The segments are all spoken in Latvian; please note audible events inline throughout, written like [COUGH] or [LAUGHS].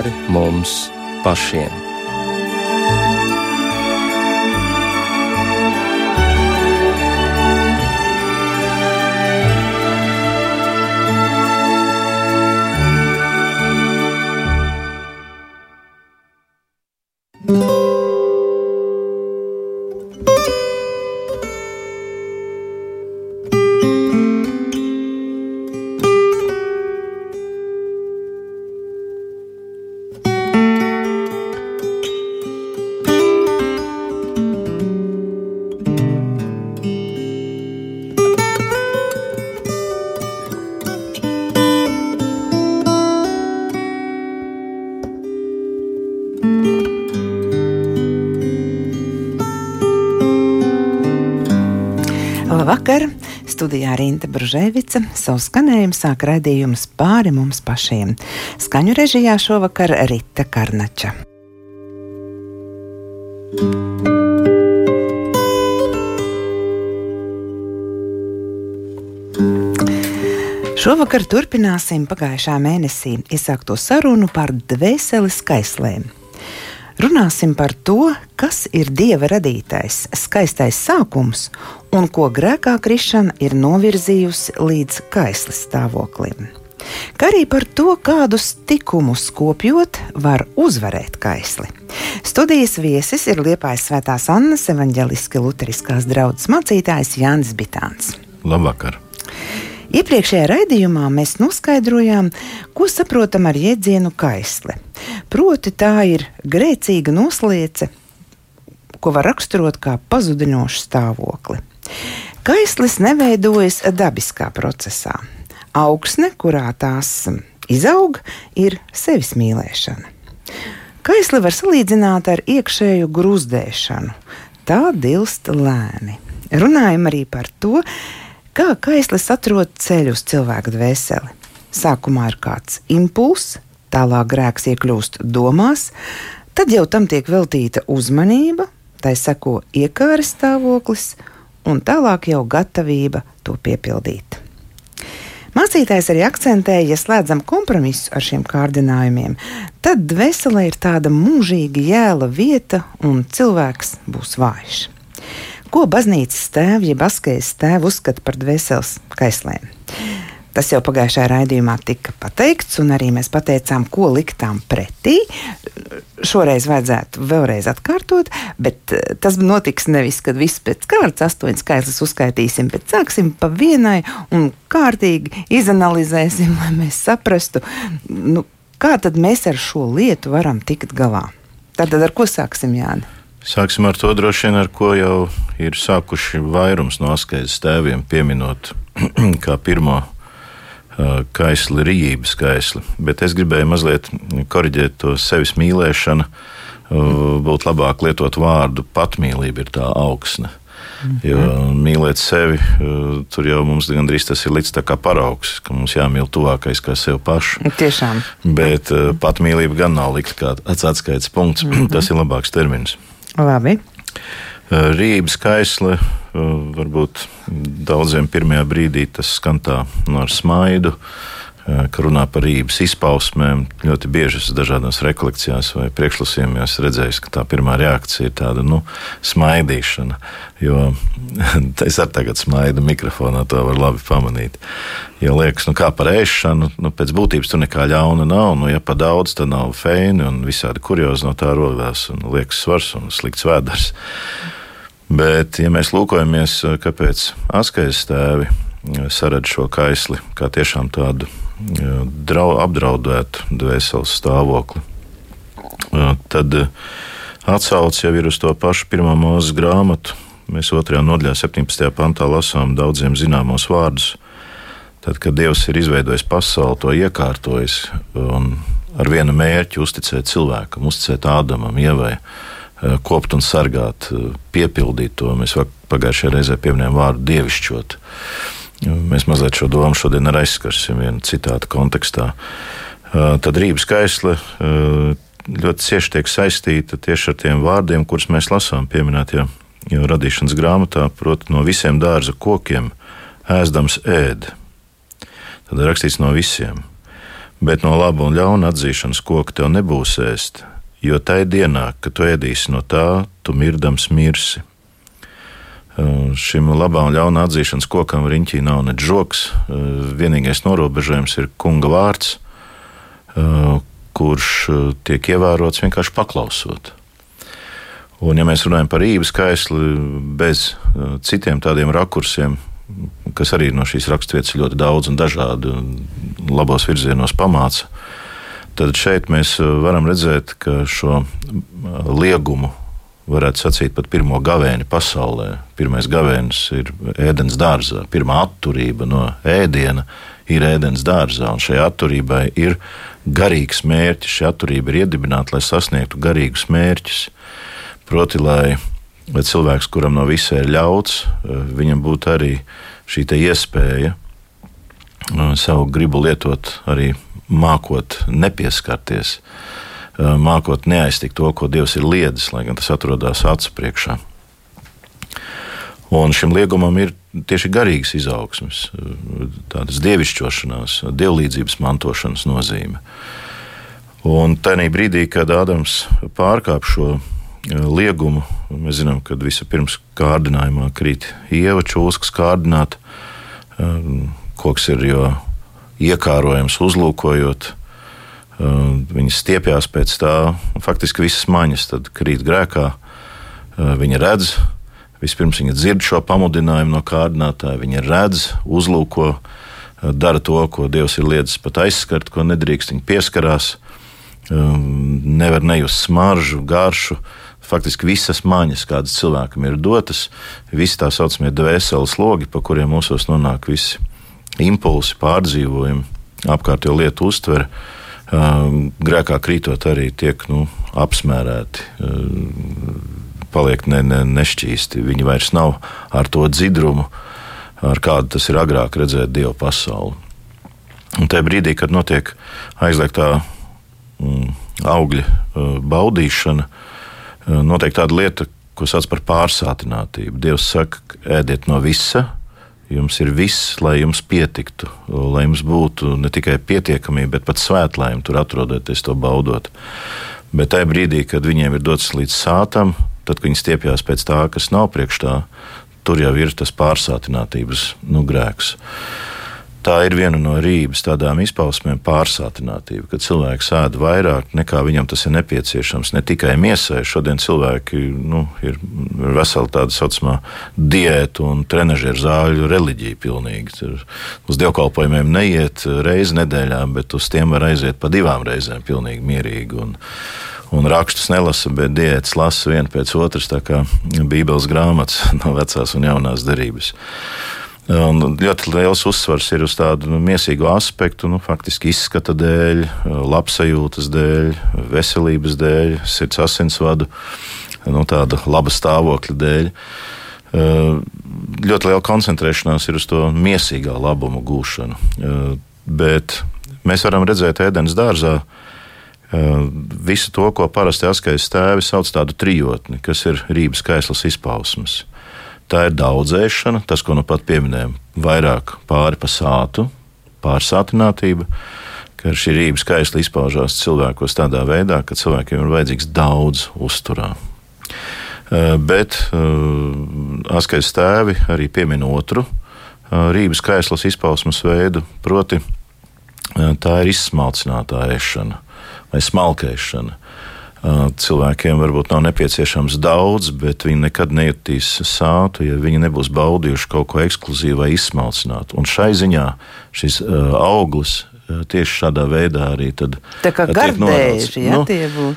pāri mums pašiem. Studijā Rīta Brunēvica savu skanējumu sāk raidījums pāri mums pašiem. Skaņu režijā šovakar Rita Karnača. Šovakar turpināsim pagājušā mēnesī iesākto sarunu par dvēseles skaislēm. Runāsim par to, kas ir dieva radītais, skaistais sākums un ko grēkā krišana ir novirzījusi līdz kaislis stāvoklim. Kā arī par to, kādus tikumus kopjot, var uzvarēt kaisli. Studijas viesis ir Liepājas Svētās Annas evaņģeliski luteriskās draudzes mācītājs Jānis Bitāns. Labvakar! Iepriekšējā raidījumā mēs noskaidrojām, ko saprotam ar jēdzienu kaisle. Proti, tā ir grēcīga nosliece, ko var raksturot kā pazudinošu stāvokli. Kaislis neveidojas dabiskā procesā. Augsne, kurā tās izaug, ir sevis mīlēšana. Kaisli var salīdzināt ar iekšēju grūzdēšanu. Tā dilst lēni. Runājam arī par to, Kā kaislis atrod ceļu uz cilvēku dvēseli? Sākumā ir kāds impulss, tālāk grēks iekļūst domās, tad jau tam tiek veltīta uzmanība, tai seko iekāres stāvoklis, un tālāk jau gatavība to piepildīt. Mācītājs arī akcentēja, ja slēdzam kompromisu ar šiem kārdinājumiem, tad dvēselē ir tāda mūžīga jēla vieta, un cilvēks būs vājš. Ko baznīcas tēvi, jeb askejas tēvi uzskata par dvēseles kaislēm? Tas jau pagājušajā raidījumā tika pateikts, un arī mēs pateicām, ko liktām pretī. Šoreiz vajadzētu vēlreiz atkārtot, bet eh, tas notiks nevis, kad viss pēc kārtas astoņas skaitlis uzskaitīsim, bet sāksim pa vienai un kārtīgi izanalizēsim, [LAUGHS] lai mēs saprastu, nu, kā tad mēs ar šo lietu varam tikt galā. Tātad ar ko sāksim, Jāni? Sāksim ar to droši vien, ar ko jau ir sākuši vairums no askeizes tēviem, pieminot [CLEARS THROAT] kā pirmo kaisli, rījības kaisli. Bet es gribēju mazliet korģēt to sevis mīlēšanu. Uh, būtu labāk lietot vārdu patmīlība, ir tā augsne. Jo mīlēt sevi, uh, tur jau mums gandrīz tas ir līdz tā kā paraugs, ka mums jāmīl tuvākais kā sev pašu. Tiešām. Bet patmīlība gan nav likt kā atskaites punkts. Mm -hmm. [CLEARS THROAT] Tas ir labāks termins. Labi. Rības kaisle varbūt daudziem pirmajā brīdī tas skan tā no ar smaidu. Ka runā par rības izpausmēm. Ļoti bieži es dažādās rekolekcijās vai priekšlasījumos redzēju, ka tā pirmā reakcija ir tāda nu, smaidīšana. Jo [LAUGHS] es arī tagad smaidu mikrofonā, to var labi pamanīt. Jo liekas, nu kā par ēšanu, nu pēc būtības tur nekā ļauna nav. Nu, ja pa daudz, tad nav feini un visādi kuriozi no tā rodās un liekas svars un slikts vēders. Bet, ja mēs lūkojamies, kāpēc askais tēvi saredz šo kaisli kā tiešām tādu drau, apdraudētu dvēseles stāvokli, tad atsauce jau ir uz to pašu pirmā mūzes grāmatu. Mēs otrajā nodaļā, 17. pantā, lasām daudziem zināmos vārdus Tad, kad Dievs ir izveidojis pasauli, to iekārtojis un ar vienu mērķi uzticēt cilvēkam, uzticēt Ādamam, Ievai, eh, kopt un sargāt, eh, piepildīt to. Mēs pagājušajā reizē pieminējām vārdu dievišķot. Mēs mazliet šo domu šodien arī aizskarsim vienā citāta kontekstā. Eh, tad Rības kaisle ļoti cieši tiek saistīta tieši ar tiem vārdiem, kurus mēs lasām pieminētajā radīšanas grāmatā, proti, no visiem dārza kokiem ēdams ēd. Tad rakstīts no visiem. Bet no laba un ļauna atzīšanas koka tev nebūs ēst, jo tajā dienā, kad tu ēdīsi no tā, tu mirdams mirsi. Uh, šim labā un ļauna atzīšanas kokam riņķī nav ne žoks. Uh, vienīgais norobežojums ir kunga vārds, uh, kurš tiek ievērots vienkārši paklausot. Un, ja mēs runājam par īvu skaistli bez citiem tādiem rakursiem, kas arī no šīs raksturvietas ļoti daudz un dažādi un labos virzienos pamāca, tad šeit mēs varam redzēt, ka šo liegumu varētu sacīt, pat pirmo gavēni pasaulē. Pirmais gavēnis ir ēdienas dārzā. Pirmā atturība no ēdiena ir ēdienas dārzā, un šai atturībai ir garīgs mērķis. Šī atturība ir iedibināta, lai sasniegtu garīgus mērķus. Proti, lai, lai cilvēks, kuram no visa ir ļauts, viņam būtu arī šī iespēja savu gribu lietot arī mākot nepieskarties mākot neaiztikt to, ko Dievs ir liedzis, lai gan tas atrodas acu priekšā. Un šim liegumam ir tieši garīgas izaugsmes, tādas dievišķošanās, dievlīdzības mantošanas nozīme. Un tajā brīdī, kad Ādams pārkāp šo liegumu, mēs zinām, ka vispirms kārdinājumā krīt ieva čūskas kārdināt. Koks ir jo iekārojams, uzlūkojot Viņas stiepjas pēc tā, faktiski visas maņas krīt grēkā. Viņa redz, vispirms viņa dzird šo pamudinājumu no kārdinātāja, viņa redz, uzlūko, dara to, ko Dievs ir liedzis pat aizskart, ko nedrīkst viņa pieskarās. Nevar nejust smaržu, garšu. Faktiski visas maņas, kādas cilvēkam ir dotas, visi tā saucamie dvēseles logi, pa kuriem mūsos nonāk visi impulsi, pārdzīvojumi, apkārtējo lietu uztvere grēkā krītot arī tiek nu, apsmērēti, paliek ne, ne, nešķīsti. Viņi vairs nav ar to dzidrumu, ar kādu tas ir agrāk redzēt Dieva pasauli. Un tajā brīdī, kad notiek aizliegtā mm, augļa baudīšana, notiek tāda lieta, ko sauc par pārsātinātību. Dievs saka, ēdiet no visa, Jums ir viss, lai jums pietiktu, lai jums būtu ne tikai pietiekamība, bet pat svētlaime tur atrodoties, to baudot. Bet tajā brīdī, kad viņiem ir dots līdz sātam, tad, kad viņi stiepjas pēc tā, kas nav priekš tā, tur jau ir tas pārsātinātības nu, grēks. Tā ir viena no rības tādām izpausmēm, pārsātinātība, kad cilvēks ēd vairāk nekā viņam tas ir nepieciešams. Ne tikai miesai, šodien cilvēki nu, ir vesela tāda saucamā diētu un trenižera zāļu reliģija. Pilnīgi. Tur uz dievkalpojumiem neiet reizi nedēļā, bet uz tiem var aiziet pa divām reizēm, pilnīgi mierīgi. Un, un rakstus nelasa, bet diētas lasa viena pēc otras, tā kā Bībeles grāmatas [LAUGHS] no vecās un jaunās derības. Un ļoti liels uzsvars ir uz tādu nu, mīsīgu aspektu, nu, faktiski izskata dēļ, labsajūtas dēļ, veselības dēļ, sirds asinsvadu, nu, tāda laba stāvokļa dēļ. Ļoti liela koncentrēšanās ir uz to mīsīgā labuma gūšanu. Bet mēs varam redzēt ēdienas dārzā visu to, ko parasti askais tēvi sauc tādu trijotni, kas ir rības kaislas izpausmes. Tā ir daudzēšana, tas, ko nu pat pieminējām, vairāk pāri pa sātu, pārsātinātība, ka šī rība skaisti izpaužās cilvēkos tādā veidā, ka cilvēkiem ir vajadzīgs daudz uzturā. Eh, bet uh, askais tēvi arī piemin otru uh, rības kaislas izpausmes veidu, proti, tā ir izsmalcinātā ēšana vai smalkēšana. Cilvēkiem varbūt nav nepieciešams daudz, bet viņi nekad nejutīs sātu, ja viņi nebūs baudījuši kaut ko ekskluzīvu vai izsmalcinātu. Un šai ziņā šis uh, auglis tieši šādā veidā arī tad. Tā kā gardēži, ja nu.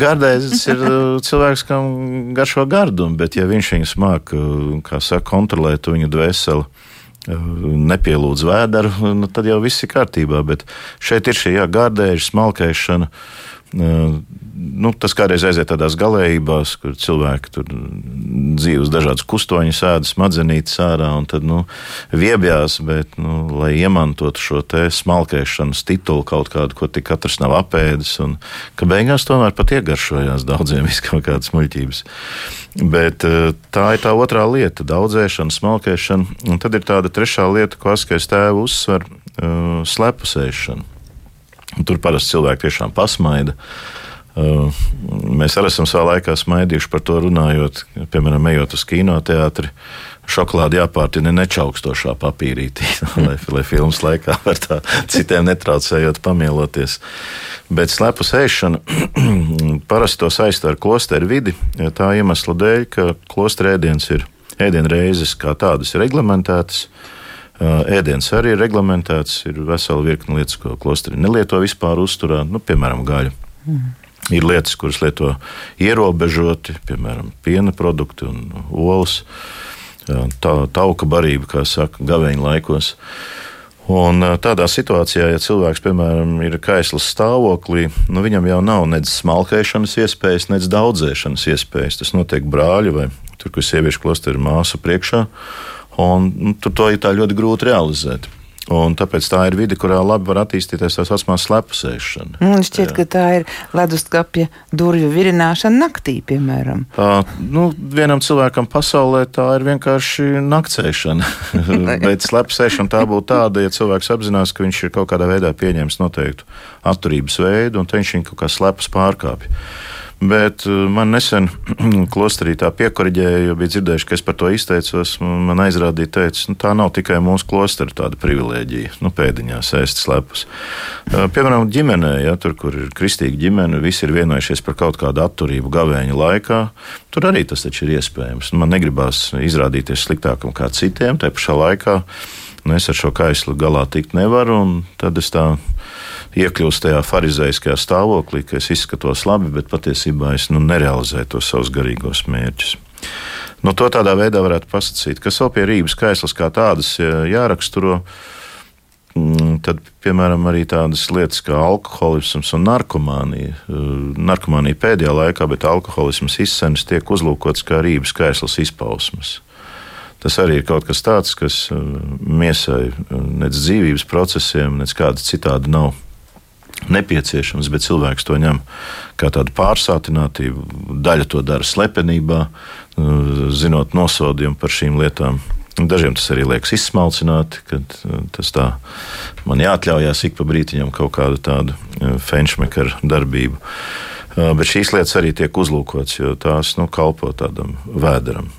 Gardēzis ir cilvēks, kam garšo gardumu, bet ja viņš viņus māk, kā saka, kontrolēt viņu dvēseli, nepielūdz vēderu, nu, tad jau viss ir kārtībā. Bet šeit ir šī jā, gardēža, smalkēšana nu, tas kādreiz aiziet tādās galējībās, kur cilvēki tur dzīves dažādas kustoņas, sēda smadzenītes ārā un tad nu, viebjās, bet, nu, lai iemantotu šo te smalkēšanas titulu kaut kādu, ko tik katrs nav apēdis, un ka beigās tomēr pat iegaršojās daudziem [LAUGHS] viskaut kādas muļķības. Bet tā ir tā otrā lieta - daudzēšana, smalkēšana, un tad ir tāda trešā lieta, ko askais tēvu uzsver - slepusēšana. Tur parasti cilvēki tiešām pasmaida. Uh, mēs arī esam savā laikā smaidījuši par to runājot, piemēram, ejot uz kinoteātri. Šokolādi jāpārtina nečaukstošā papīrītī, [LAUGHS] lai, lai filmas laikā var tā citiem netraucējot pamieloties. Bet slepu ēšana [CLEARS THROAT] parasti to saista ar klosteru vidi, tā iemesla dēļ, ka klosteru ēdiens ir ēdienreizes kā tādas reglamentētas. Ēdiens arī ir reglamentēts, ir vesela virkne lietas, ko klosteri nelieto vispār uzturā, nu, piemēram, gaļu. Mm. Ir lietas, kuras lieto ierobežoti, piemēram, piena produkti un olas, tā, tauka barība, kā saka, gaveņa laikos. Un tādā situācijā, ja cilvēks, piemēram, ir kaislas stāvoklī, nu, viņam jau nav nedz smalkēšanas iespējas, nedz daudzēšanas iespējas. Tas notiek brāļu vai tur, kur sieviešu klosteri māsu priekšā, un nu, tur to ir ļoti grūti realizēt. Un tāpēc tā ir vide, kurā labi var attīstīties tā saucamā slepusēšana. Man šķiet, Jā. ka tā ir leduskapja durvju virināšana naktī, piemēram. Uh, nu, vienam cilvēkam pasaulē tā ir vienkārši naktsēšana. [LAUGHS] Bet slepusēšana tā būtu tāda, ja cilvēks apzinās, ka viņš ir kaut kādā veidā pieņēmis noteiktu atturības veidu, un viņš viņu kaut kā slepus pārkāpj. Bet uh, man nesen [CLEARS THROAT] klosterī tā piekoriģēja, jo bija dzirdējuši, ka es par to izteicos. Man aizrādīja, teica, nu, tā nav tikai mūsu klostera tāda privilēģija, nu, pēdiņās ēst slepus. Uh, piemēram, ģimenē, ja tur, kur ir kristīga ģimene, visi ir vienojušies par kaut kādu atturību gavēņa laikā. Tur arī tas taču ir iespējams. Man negribās izrādīties sliktākam kā citiem, tajā pašā laikā nu, es ar šo kaislu galā tikt nevaru, tad es tā iekļūst tajā farizeiskajā stāvoklī, ka es izskatos labi, bet patiesībā es nu, nerealizēju tos savus garīgos mērķus. Nu, to tādā veidā varētu pasakīt, kas vēl pie Rīgas kaislas kā tādas jāraksturo. Mm, tad, piemēram, arī tādas lietas kā alkoholisms un narkomānija. Narkomānija pēdējā laikā, bet alkoholisms izsmeļs tiek uzlūkots kā Rīgas kaislas izpausmes. Tas arī ir kaut kas tāds, kas miesai nec dzīvības procesiem, nec kāda citāda nav nepieciešams, bet cilvēks to ņem kā tādu pārsātinātību. Daļa to dara slepenībā, nu, zinot nosodījumu par šīm lietām. Dažiem tas arī liekas izsmalcināti, uh, tas tā man jāatļaujās ik pa brītiņam kaut kādu tādu uh, fenšmekaru darbību. Uh, bet šīs lietas arī tiek uzlūkotas, jo tās nu, kalpo tādam vēderam.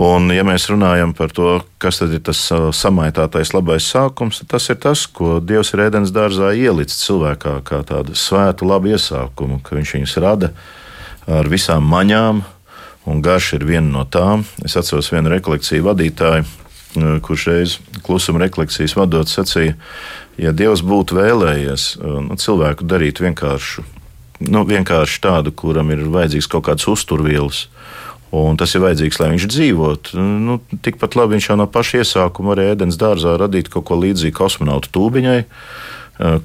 Un, ja mēs runājam par to, kas ir tas samaitātais labais sākums, tad tas ir tas, ko Dievs ir ēdienas dārzā ielicis cilvēkā kā tādu svētu labu iesākumu, ka viņš viņus rada ar visām maņām, un garš ir viena no tām. Es atceros vienu rekolekciju vadītāju, kurš reiz klusuma rekolekcijas vadot sacīja, ja Dievs būtu vēlējies nu, cilvēku darīt vienkāršu, nu, vienkārši tādu, kuram ir vajadzīgs kaut kāds uzturvielas, Un tas ir vajadzīgs, lai viņš dzīvotu. Nu, tikpat labi viņš jau no paša iesākuma arī ēdienas dārzā radīt kaut ko līdzīgu kosmonautu tūbiņai,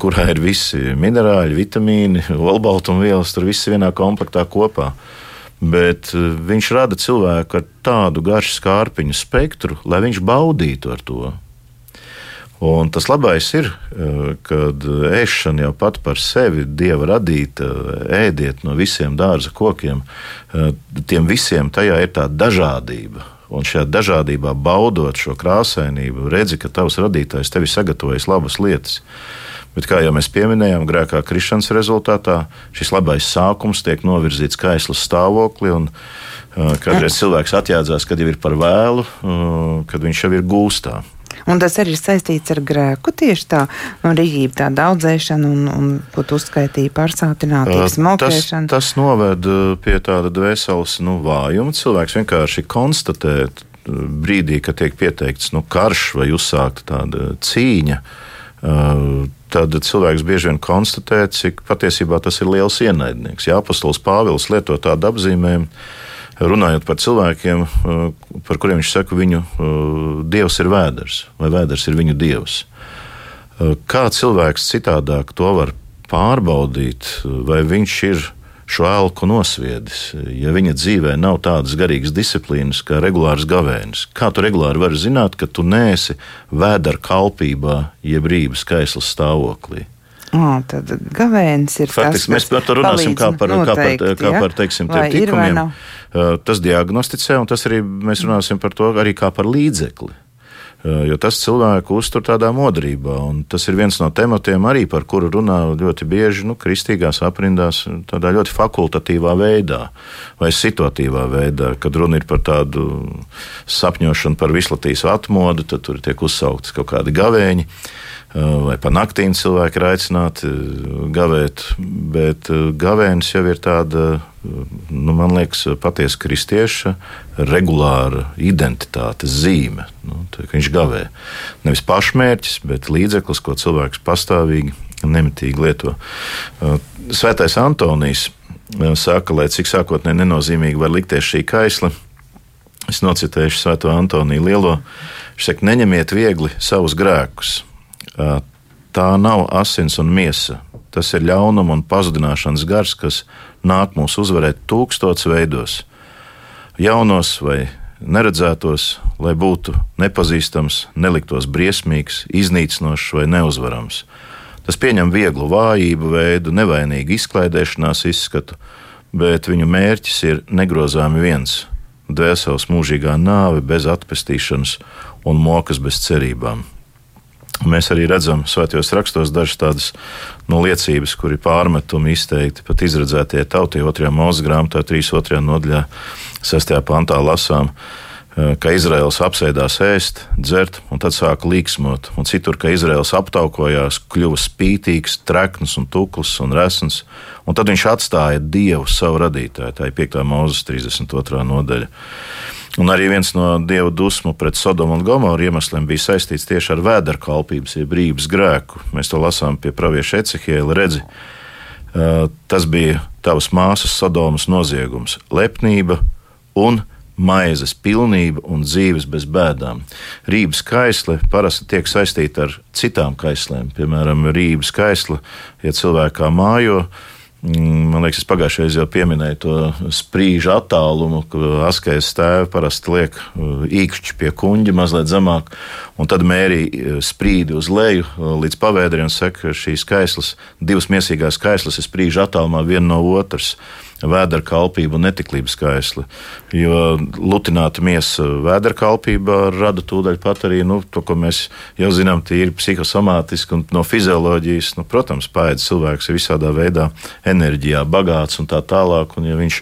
kurā ir visi minerāļi, vitamīni, [LAUGHS] olbaltumvielas, tur viss vienā komplektā kopā. Bet viņš rada cilvēku ar tādu garšu skārpiņu spektru, lai viņš baudītu ar to. Un tas labais ir, eh, kad ēšana jau pat par sevi dieva radīta, ēdiet no visiem dārza kokiem, eh, tiem visiem tajā ir tā dažādība. Un šajā dažādībā baudot šo krāsainību, redzi, ka tavs radītājs tev ir sagatavojis labas lietas. Bet, kā jau mēs pieminējām, grēkā krišanas rezultātā šis labais sākums tiek novirzīts kaislas stāvoklī. Uh, kādreiz cilvēks atjādzās, kad jau ir par vēlu, kad viņš jau ir gūstā. Un tas arī ir saistīts ar grēku. Tieši tā no rīcība, tā daudzēšana un, un ko tu uzskaitīji pārsātinātību, smokēšana. Tas, tas noved pie tāda dvēseles nu, vājuma. Cilvēks vienkārši konstatē brīdī, kad tiek pieteikts nu, karš vai uzsākta tāda cīņa. Tad cilvēks bieži vien konstatē, cik patiesībā tas ir liels ienaidnieks. Jā, apostols Pāvils lieto tādu apzīmējumu runājot par cilvēkiem, eh, par kuriem viņš saka, viņu eh, dievs ir vēders, vai vēders ir viņu dievs. Eh, kā cilvēks citādāk to var pārbaudīt, vai viņš ir šo elku nosviedis, ja viņa dzīvē nav tādas garīgas disciplīnas kā regulārs gavēnis? Kā tu regulāri vari zināt, ka tu neesi vēdera kalpībā, jeb rības kaislas stāvoklī? Oh, tad gavēnis ir Faktiski, tas, mēs par to runāsim kā par, noteikti, kā par, kā par teiksim, tikumiem. Tas diagnosticē, un tas arī mēs runāsim par to arī kā par līdzekli. Jo tas cilvēku uztur tādā modrībā. Un tas ir viens no tematiem, arī par kuru runā ļoti bieži nu, kristīgās aprindās, tādā ļoti fakultatīvā veidā vai situatīvā veidā. Kad runa ir par tādu sapņošanu par vislatīvas atmodu, tad tur tiek uzsauktas kaut kādi gavēņi vai pa naktīm cilvēki ir aicināti gavēt, bet gavēnis jau ir tāda, nu, man liekas, patiesa kristieša regulāra identitātes zīme. Nu, viņš gavē nevis pašmērķis, bet līdzeklis, ko cilvēks pastāvīgi, nemitīgi lieto. Svētais Antonijs saka, lai cik sākotnēji nenozīmīgi var likties šī kaisla. Es nocitēšu Svēto Antoniju Lielo. Viņš saka, neņemiet viegli savus grēkus, tā nav asins un miesa. Tas ir ļaunuma un pazudināšanas gars, kas nāk mūs uzvarēt tūkstotis veidos, jaunos vai neredzētos, lai būtu nepazīstams, neliktos briesmīgs, iznīcinošs vai neuzvarams. Tas pieņem vieglu vājību veidu, nevainīgu izklaidēšanās izskatu, bet viņu mērķis ir negrozāmi viens - dvēseles mūžīgā nāve bez atpestīšanas un mokas bez cerībām. Mēs arī redzam svētajos rakstos dažas tādas no liecības, kur ir pārmetumi izteikti pat izredzētie tautie 2. mūža grāmatā, 3. nodaļā, 6. pantā lasām, eh, ka Izraels apsēdās ēst, dzert un tad sāka līksmot, un citur, ka Izraels aptaukojās, kļuva spītīgs, trekns un tukls un resns, un tad viņš atstāja Dievu savu radītāju, tā ir 5. mūzes 32. nodaļa. Un arī viens no dieva dusmu pret Sodomu un Gomoru iemesliem bija saistīts tieši ar vēdera kalpības, jeb brīvības grēku. Mēs to lasām pie pravieša Ecehiela redzi. Tas bija tavas māsas Sodomas noziegums, lepnība un maizes pilnība un dzīves bez bēdām. Rības kaisle parasti tiek saistīta ar citām kaislēm, piemēram, rības kaisle, ja cilvēkā mājo Mm, man liekas, es pagājušajā jau pieminēju to sprīžu attālumu, ka askais tēvi parasti liek uh, īkšķi pie kuģa mazliet zemāk, un tad mērī uh, sprīdi uz leju uh, līdz pavēdriem un saka, ka šīs kaislas, divas miesīgās kaislas ir sprīžu attālumā viena no otras vēdera kalpība un netiklības skaisli. Jo lutināta miesa vēdera kalpībā rada tūdaļ pat arī nu, to, ko mēs jau zinām, tīri psihosomātiski un no fizioloģijas. Nu, protams, pēdas cilvēks ir visādā veidā enerģijā bagāts un tā tālāk. Un, ja viņš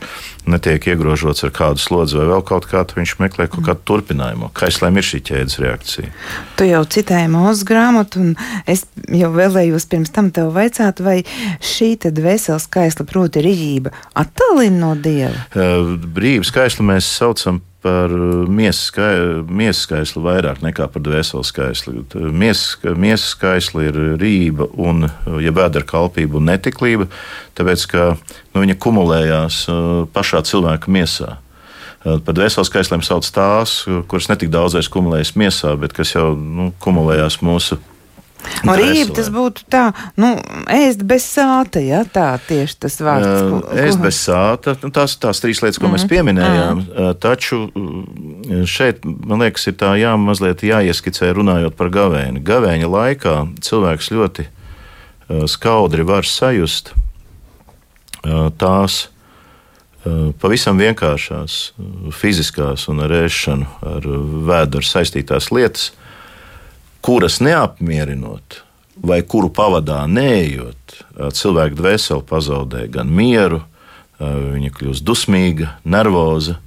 netiek iegrožots ar kādu slodzi vai vēl kaut kā, tad viņš meklē kaut kādu turpinājumu. Kaislēm ir šī ķēdes reakcija. Tu jau citēji mūsu grāmatu, un es jau vēlējos pirms tam tev vaicāt, vai šī dvēseles kaisla, proti, rība, attālina no dieva? Brīvības kaislu mēs saucam par miesas skaislu vairāk nekā par dvēseles skaislu. Miesas skaisla ir rība un ja vēdera kalpība un netiklība, tāpēc ka nu, viņa kumulējās pašā cilvēka miesā. Par dvēseles skaisliem sauc tās, kuras netik daudzais kumulējas miesā, bet kas jau nu, kumulējās mūsu Un rīpa tas būtu tā, nu, ēst bez sāta, ja tā tieši tas vārds. Ko, ko... Ēst bez sāta, nu, tās, tās trīs lietas, ko mm. mēs mhm. pieminējām. Mm. Taču šeit, man liekas, ir tā jā, mazliet jāieskicē runājot par gavēni. Gavēņa laikā cilvēks ļoti skaudri var sajust tās pavisam vienkāršās fiziskās un ar ēšanu, ar vēdru saistītās lietas, kuras neapmierinot, vai kuru pavadā neejot, cilvēka dvēsele pazaudē gan mieru, viņa kļūst dusmīga, nervoza.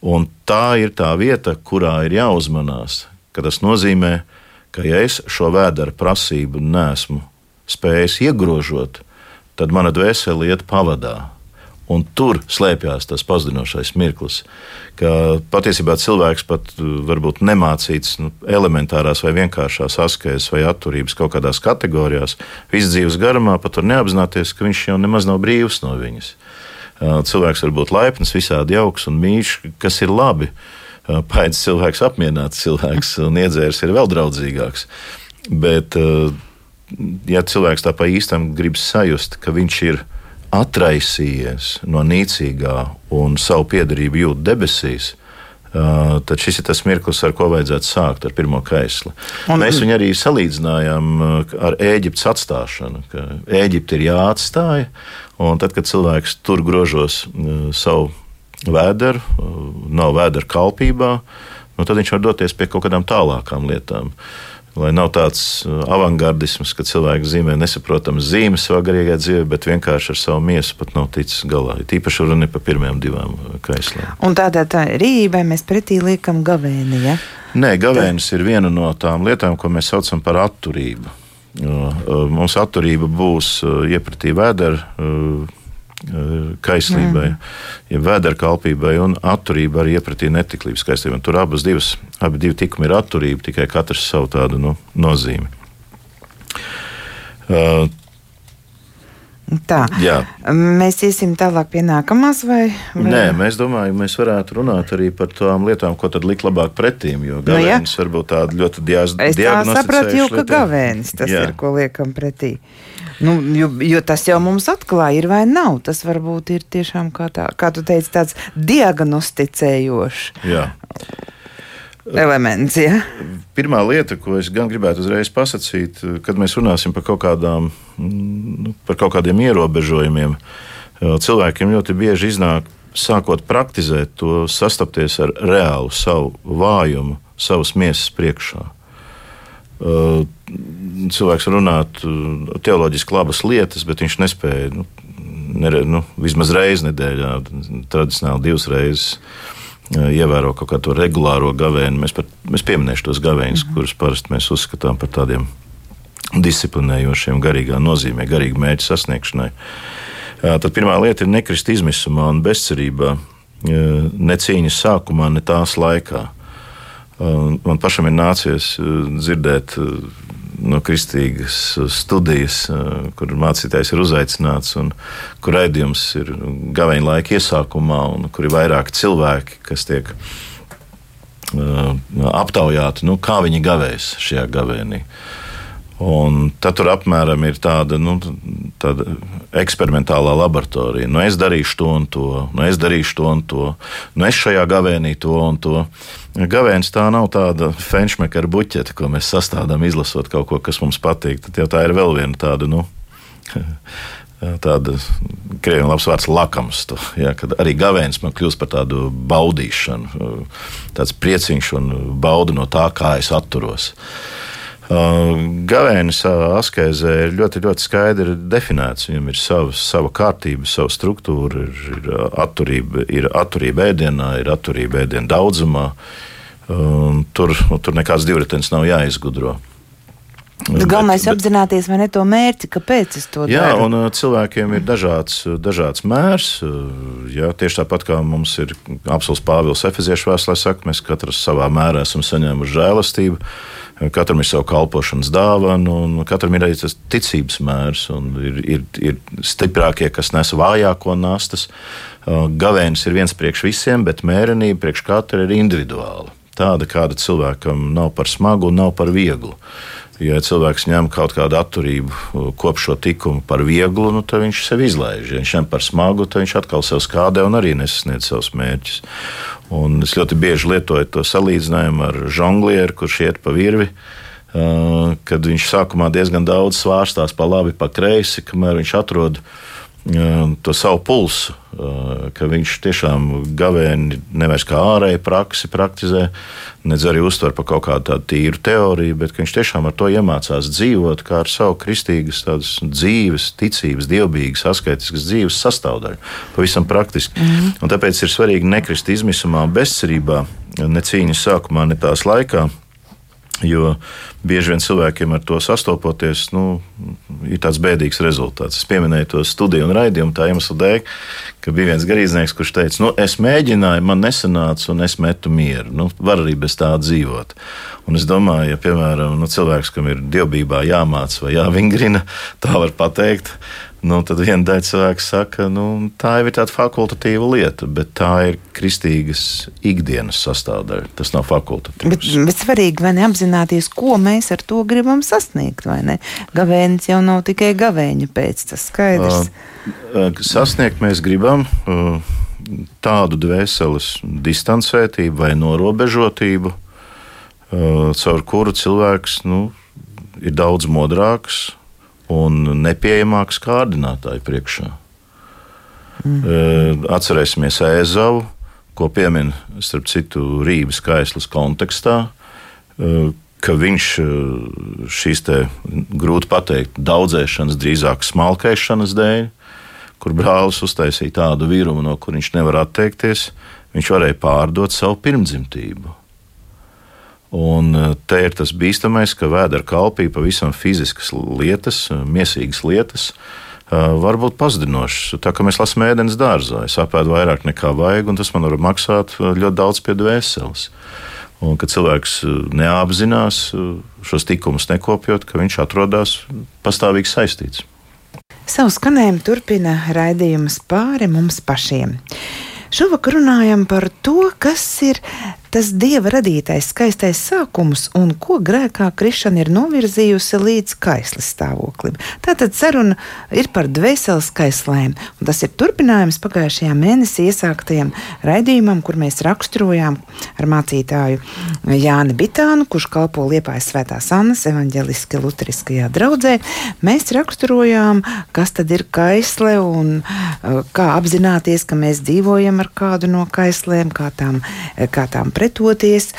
Un tā ir tā vieta, kurā ir jāuzmanās, tas nozīmē, ka ja es šo vēdera prasību nesmu spējis iegrožot, tad mana dvēsele iet pavadā. Un tur slēpjas tas pazudinošais mirklis, ka patiesībā cilvēks pat uh, varbūt nemācīts nu, elementārās vai vienkāršās askēs vai atturības kaut kādās kategorijās, visu dzīves garumā pat var neapzināties, ka viņš jau nemaz nav brīvs no viņas. Uh, cilvēks var būt laipns, visādi jauks un mīļš, kas ir labi. Uh, Pēc cilvēks apmierināts cilvēks un iedzērs ir vēl draudzīgāks. Bet, ja cilvēks tā pa īstam grib sajust, ka viņš ir ielikās, atraisījies no nīcīgā un savu piedarību jūt debesīs, Uh, tad šis ir tas mirklis, ar ko vajadzētu sākt ar pirmo kaisli. Un, Mēs viņu arī salīdzinājām ar Eģiptes atstāšanu. Eģipte ir jāatstāj, un tad, kad cilvēks tur grožos uh, savu vēderu, uh, nav vēdera kalpībā, nu, tad viņš var doties pie kaut kādām tālākām lietām. Lai nav tāds avangardisms, ka cilvēks zīmē nesaprotamas zīmes savā garīgajā dzīvē, bet vienkārši ar savu miesu pat nav ticis galā. Tīpaši runa par pirmajām divām kaislēm. Un tādā tā rībai mēs pretī liekam gavēni. Ja? Nē, gavēnis ir viena no tām lietām, ko mēs saucam par atturību. Mums atturība būs iepratī vēdera kaislībai, mm. ja vēdera kalpībai un atturība arī iepratī netiklības kaislībai. Tur abas divas, abi divi tikumi ir atturība, tikai katrs savu tādu nu, nozīmi. Uh, Tā. Jā. Mēs iesim tālāk pie nākamās, vai, vai? Nē, mēs domājam, mēs varētu runāt arī par tām lietām, ko tad likt labāk pretīm. Jo gavēnis nu, varbūt tāda ļoti diagnosticēta. Es tā sapratu, jau, ka gavēnis tas jā. ir, ko liekam pretī. Nu, jo, jo tas jau mums atklāja, ir vai nav. Tas varbūt ir tiešām, kā, tā, kā tu teici, tāds diagnosticējošs. Jā. Elements, ja? Pirmā lieta, ko es gan gribētu uzreiz pasakīt, kad mēs runāsim par kaut, kādām, nu, par kaut kādiem ierobežojumiem, cilvēkiem ļoti bieži iznāk, sākot praktizēt to, sastapties ar reālu savu vājumu, savas miesas priekšā. Cilvēks runāt teoloģiski labas lietas, bet viņš nespēja nu, nere, nu, vismaz reizi nedēļā, tradicionāli divas reizes. Ievēro kaut kādu regulāro gavēni. Mēs, par, mēs pieminēsim tos gavēņus, mm -hmm. kurus parasti mēs uzskatām par tādiem disciplinējošiem, garīgā nozīmē, garīga mērķa sasniegšanai. Tad pirmā lieta ir nekrist izmisumā un bezcerībā, ne cīņas sākumā, ne tās laikā. Man pašam ir nācies dzirdēt no kristīgas studijas, kur mācītājs ir uzaicināts, un kur raidījums ir gaveņa laika iesākumā, un kur ir vairāki cilvēki, kas tiek aptaujāti, nu, kā viņi gavēs šajā gavēnī. Un tad tur apmēram ir tāda, nu, tāda eksperimentālā laboratorija. Nu, es darīšu to un to, nu, es darīšu to un to, nu, es šajā gavēnī to un to. Gavēns tā nav tāda fenšmekara buķete, ko mēs sastādām, izlasot kaut ko, kas mums patīk. Tad jau tā ir vēl viena tāda, nu, [LAUGHS] tāda krieviski labs vārds lakams. To, ja, kad arī gavēns man kļūst par tādu baudīšanu, tāds priecīgs un bauda no tā, kā es atturos. Gavēnis askēzē ir ļoti, ļoti skaidri definēts. Viņam ir sava, sava kārtība, sava struktūra, ir, ir, atturība, ir atturība ēdienā, ir atturība ēdienu daudzumā. Tur, tur nekāds divritenis nav jāizgudro. Galvenais ir apzināties, vai ne to mērķi, kāpēc es to daru. Jā, un uh, cilvēkiem ir dažāds, dažāds mērs. Uh, jā, tieši tāpat kā mums ir apelsīns Pāvils Efeziešu vēstulē, saka, mēs katrs savā mērā esam saņēmuši žēlastību. Katram ir sava kalpošanas dāvana, un katram ir arī tas ticības mērs. Ir, ir, ir stiprākie, kas nes vājāko nastas. Uh, gavēnis ir viens priekš visiem, bet mērenība priekš katra ir individuāla. Tāda, kāda cilvēkam nav par smagu un nav par vieglu. Ja cilvēks ņem kaut kādu atturību, kop šo likumu par vieglu, nu, tad viņš sev izlaiž. Ja viņš ņem par smagu, tad viņš atkal sev skādē un arī nesasniedz savus mērķus. Un es ļoti bieži lietoju to salīdzinājumu ar žonglieru, kurš iet pa virvi. Kad viņš sākumā diezgan daudz svārstās pa labi, pa kreisi, kamēr viņš atrod to savu pulsu, ka viņš tiešām gavēni nevis kā ārēju praksi praktizē, nedz arī uztver par kaut kādu tādu tīru teoriju, bet viņš tiešām ar to iemācās dzīvot kā ar savu kristīgas dzīves, ticības, dievbijīgas, askaitiskas dzīves sastāvdaļu. Pavisam praktiski. Mm -hmm. Un tāpēc ir svarīgi nekrist izmisumā, bezcerībā, ne cīņas sākumā, ne tās laikā. Jo bieži vien cilvēkiem ar to sastopoties, nu, ir tāds bēdīgs rezultāts. Es pieminēju to studiju un raidījumu tā iemesla dēļ, ka bija viens garīdznieks, kurš teica, nu, es mēģināju, man nesanāca, un es metu mieru. Nu, var arī bez tā dzīvot. Un es domāju, ja, piemēram, nu, cilvēks, kam ir dievbijā jāmāca vai jāvingrina, tā var pateikt, Nu, tad viena daļa cilvēku saka, nu, tā jau ir tāda fakultatīva lieta, bet tā ir kristīgas ikdienas sastāvdaļa. Tas nav fakultatīvs. Bet, bet svarīgi vai neapzināties, ko mēs ar to gribam sasniegt. Gavēnis jau nav tikai gavēņa pēc, tas skaidrs. Sasniegt mēs gribam tādu dvēseles distancētību vai norobežotību, caur kuru cilvēks nu, ir daudz modrāks un nepieejamāks kārdinātāju priekšā. Mm. Atcerēsimies Ēzavu, ko piemin starp citu Rīgas kaislas kontekstā, ka viņš šīs grūti pateikt daudzēšanas, drīzāk smalkēšanas dēļ, kur brālis uztaisīja tādu vīrumu, no kur viņš nevar atteikties, viņš varēja pārdot savu pirmdzimtību. Un te ir tas bīstamais, ka vēdera kalpī pavisam fiziskas lietas, miesīgas lietas, var būt pazudinošas. Tā kā mēs lasām ēdienas dārzā, es apēdu vairāk nekā vajag, un tas man var maksāt ļoti daudz pie dvēseles. Un kad cilvēks neapzinās šos tikumus nekopjot, ka viņš atrodas pastāvīgi saistīts. Savu skanējumu turpina raidījums pāri mums pašiem. Šovakar runājam par to, kas ir tas dieva radītais skaistais sākums un ko grēkā krišana ir novirzījusi līdz kaislas stāvoklim. Tātad saruna ir par dvēseles kaislēm, un tas ir turpinājums pagājušajā mēnesī iesāktajam raidījumam, kur mēs raksturojām ar mācītāju Jāni Bitānu, kurš kalpo Liepājas svētās Annas evaņģeliski luteriskajā draudzē. Mēs raksturojām, kas tad ir kaisle un uh, kā apzināties, ka mēs dzīvojam ar kādu no kaislēm, kā tām, kā tām pret pretoties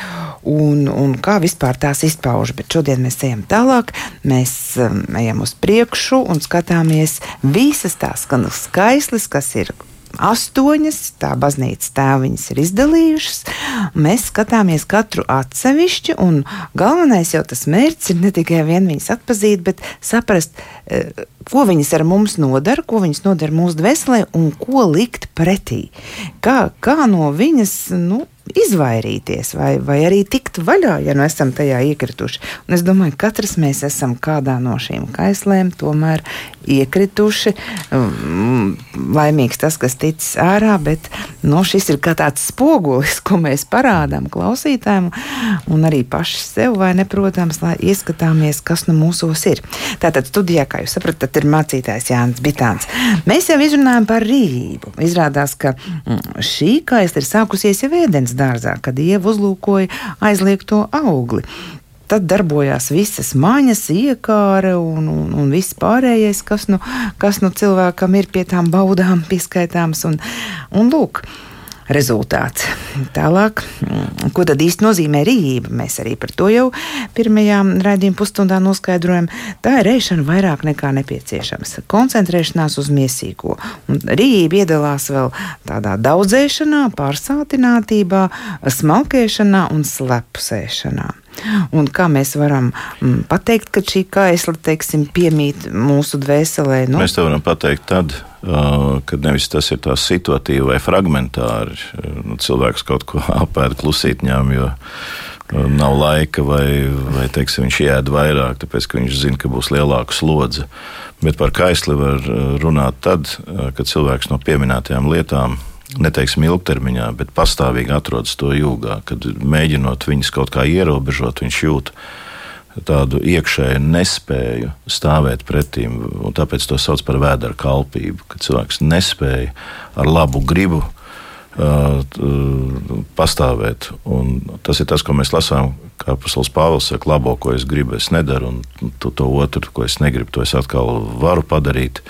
un, un kā vispār tās izpauž. Bet šodien mēs ejam tālāk, mēs um, ejam uz priekšu un skatāmies visas tās skaistas, kas ir astoņas, tā baznīcas tēviņas ir izdalījušas. Mēs skatāmies katru atsevišķi, un galvenais jau tas mērķis ir ne tikai viņas atpazīt, bet saprast, eh, ko viņas ar mums nodara, ko viņas nodara mūsu dvēselē un ko likt pretī. Kā, kā no viņas, nu, izvairīties, vai, vai arī tikt vaļā, ja nu esam tajā iekrituši. Un es domāju, ka katrs mēs esam kādā no šīm kaislēm, tomēr iekrituši. Laimīgs tas, kas ticis ārā, bet no, nu, šis ir kā tāds spogulis, [LAUGHS] ko mēs parādām klausītājiem, un arī paši sev, vai ne, protams, lai ieskatāmies, kas nu mūsos ir. Tātad studijā, kā jūs saprotat, ir mācītājs Jānis Bitāns. Mēs jau izrunājam par rīību. Izrādās, ka mm, šī kaisla ir sākusies jau ēdienas dārzā, kad ieva uzlūkoja aizliegto augli. Tad darbojās visas maņas, iekāra un, un, un viss pārējais, kas nu, kas nu cilvēkam ir pie tām baudām pieskaitāms. Un, un lūk, rezultāts. Tālāk, mm, ko tad īsti nozīmē rīība? Mēs arī par to jau pirmajā raidījuma pusstundā noskaidrojam. Tā ir ēšana vairāk nekā nepieciešams. Koncentrēšanās uz miesīgo. Un rīība iedalās vēl tādā daudzēšanā, pārsātinātībā, smalkēšanā un slepusēšanā. Un kā mēs varam mm, pateikt, ka šī kaisla teiksim, piemīt mūsu dvēselē? Nu? Mēs to varam pateikt tad, kad nevis tas ir tā situatīvi vai fragmentāri. Nu, cilvēks kaut ko [LAUGHS] apēda klusītņām, jo nav laika, vai, vai teiksim, viņš ēd vairāk, tāpēc ka viņš zina, ka būs lielāka slodze. Bet par kaisli var runāt tad, kad cilvēks no pieminētajām lietām. Neteiksim ilgtermiņā, bet pastāvīgi atrodas to jūgā, kad mēģinot viņus kaut kā ierobežot, viņš jūt, ka tādu iekšēju nespēju stāvēt pretīm. Tāpēc to sauc par vēdera kalpību, kad cilvēks nespēja ar labu gribu uh, pastāvēt. Un tas ir tas, ko mēs lasām. Kā Pasaules Pāvils saka, labo, ko es gribu, es nedaru, un to, to otru, ko es negribu, to es atkal varu padarīt.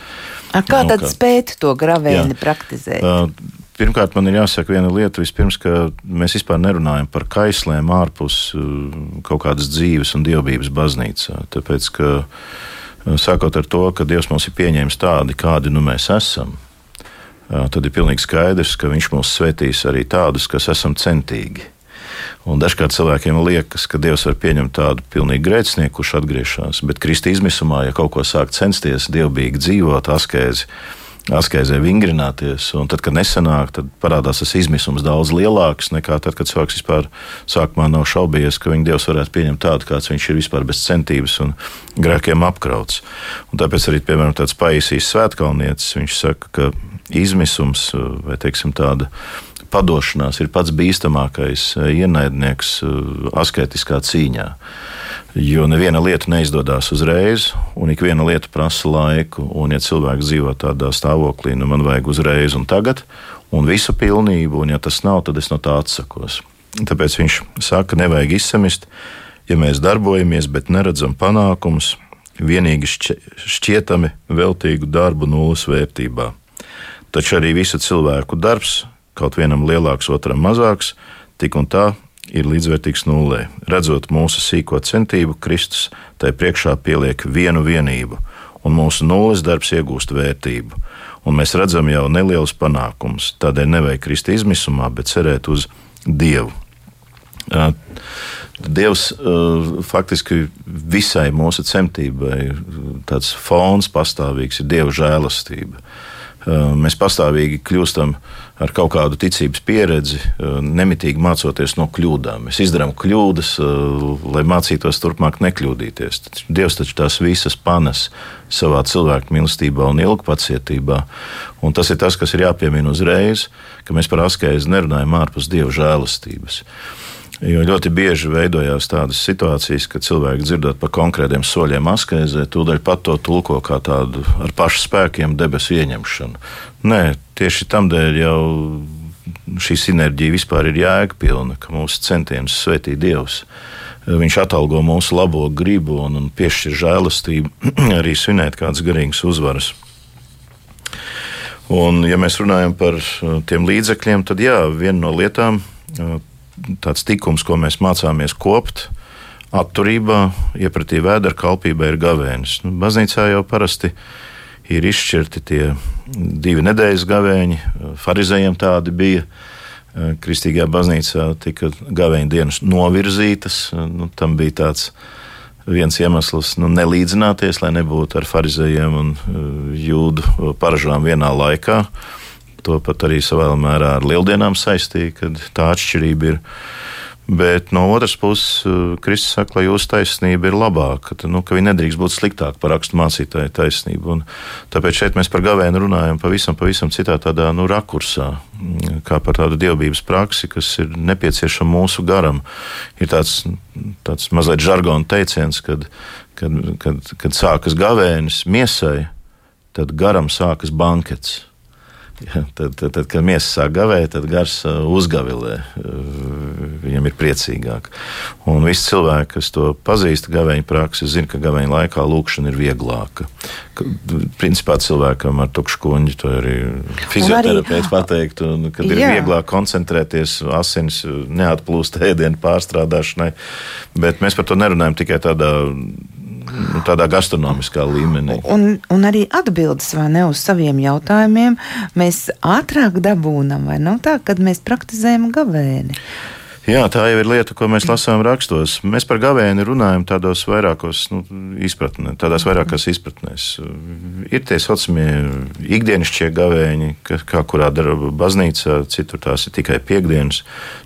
A kā nu, tad kā, spēt to gravēni jā, praktizēt? Uh, Pirmkārt, man ir jāsaka viena lieta, vispirms, ka mēs vispār nerunājam par kaislēm ārpus uh, kaut kādas dzīves un dievbijības baznīcā. Tāpēc, ka uh, sākot ar to, ka Dievs mūs ir pieņēmis tādi, kādi nu mēs esam, uh, tad ir pilnīgi skaidrs, ka Viņš mūs svētīs arī tādus, kas esam centīgi. Un dažkārt cilvēkiem liekas, ka Dievs var pieņemt tādu pilnīgi grēcinieku, kurš atgriežas, bet Kristi izmisumā, ja kaut ko sāk censties, dievbijīgi dzīvot, askēzi, askēzē vingrināties. Un tad, kad nesanāk, tad parādās tas izmisums daudz lielāks nekā tad, kad cilvēks vispār sākumā nav šaubījies, ka viņa dievs varētu pieņemt tādu, kāds viņš ir vispār bez centības un grēkiem apkrauts. Un tāpēc arī, piemēram, tāds paisīs svētkalnietis, viņš saka, ka izmisums vai, teiksim, tāda padošanās ir pats bīstamākais ienaidnieks asketiskā cīņā. Jo neviena lieta neizdodas uzreiz, un ik viena lieta prasa laiku. Un, ja cilvēks dzīvo tādā stāvoklī, nu man vajag uzreiz un tagad, un visu pilnību, un ja tas nav, tad es no tā atsakos. Tāpēc viņš saka, nevajag izsamist, ja mēs darbojamies, bet neredzam panākumus, vienīgi šķietami veltīgu darbu nulles vērtībā. Taču arī visu cilvēku darbs, kaut vienam lielāks, otram mazāks, tik un tā ir līdzvērtīgs nulē. Redzot mūsu sīko centību, Kristus tai priekšā pieliek vienu vienību, un mūsu nulles darbs iegūst vērtību. Un mēs redzam jau nelielus panākumus. Tādēļ nevajag krist izmisumā, bet cerēt uz Dievu. Dievs faktiski visai mūsu centībai tāds fons pastāvīgs ir Dieva žēlastība. Mēs pastāvīgi kļūstam ar kaut kādu ticības pieredzi, nemitīgi mācoties no kļūdām. Mēs izdarām kļūdas, lai mācītos turpmāk nekļūdīties. Dievs taču tās visas panes savā cilvēku mīlestībā un ilgpacietībā. Un tas ir tas, kas ir jāpiemina uzreiz, ka mēs par askēzi nerunājam ārpus Dieva žēlastības. Jo ļoti bieži veidojās tādas situācijas, kad cilvēki dzirdot par konkrētiem soļiem askezē, tūdaļ pat to tulko kā tādu ar pašu spēkiem debesu ieņemšanu. Nē, tieši tam dēļ jau šī sinerģija vispār ir jēgpilna, ka mūsu centienus svētī Dievs. Viņš atalgo mūsu labo gribu un, un piešķir žēlastību, [CLEARS THROAT] arī svinēt kādas garīgas uzvaras. Un, ja mēs runājam par tiem līdzekļiem, tad jā, viena no lietām tāds tikums, ko mēs mācāmies kopt. Atturībā, iepratī vēdera kalpībā ir gavēnis. Nu, baznīcā jau parasti ir izšķirti tie divi nedēļas gavēņi. Pharizējiem tādi bija. Kristīgajā baznīcā tika gavēņa dienas novirzītas. Nu, tam bija tāds viens iemesls nu, nelīdzināties, lai nebūtu ar farizējiem un jūdu paražām vienā laikā. Uh, to pat arī savā mērā ar lieldienām saistīja, kad tā atšķirība ir. Bet no otras puses, eh, Kristus saka, ka jūsu taisnība ir labāka, ka, nu, ka viņa nedrīkst būt sliktāka par rakstu mācītāju taisnību. Un tāpēc šeit mēs par gavēnu runājam pavisam, pavisam citā tādā nu, rakursā, mm, kā par tādu dievbijības praksi, kas ir nepieciešama mūsu garam. Ir tāds, tāds mazliet žargona teiciens, kad, kad, kad, kad sākas gavēnis miesai, tad garam sākas bankets. Ja, tad, tad, tad, kad miesa sāk gavēt, tad gars uh, uzgavilē. Uh, viņam ir priecīgāk. Un visi cilvēki, kas to pazīst, gaveņa praksi, zina, ka gaveņa laikā lūkšana ir vieglāka. Ka, principā cilvēkam ar tukšu kuņģi to arī fizioterapeits pateiktu, kad ir jā. vieglāk koncentrēties, asins neatplūst ēdienu pārstrādāšanai. Bet mēs par to nerunājam tikai tādā nu, tādā gastronomiskā līmenī. Un, un arī atbildes ne, uz saviem jautājumiem mēs ātrāk dabūnam, vai nav tā, kad mēs praktizējam gavēni? Jā, tā jau ir lieta, ko mēs lasām rakstos. Mēs par gavēni runājam tādos vairākos nu, izpratnē, tādās vairākās izpratnēs. Ir tie saucamie ikdienišķie gavēņi, ka, kā kurā dara baznīca, citur tās ir tikai piekdienas,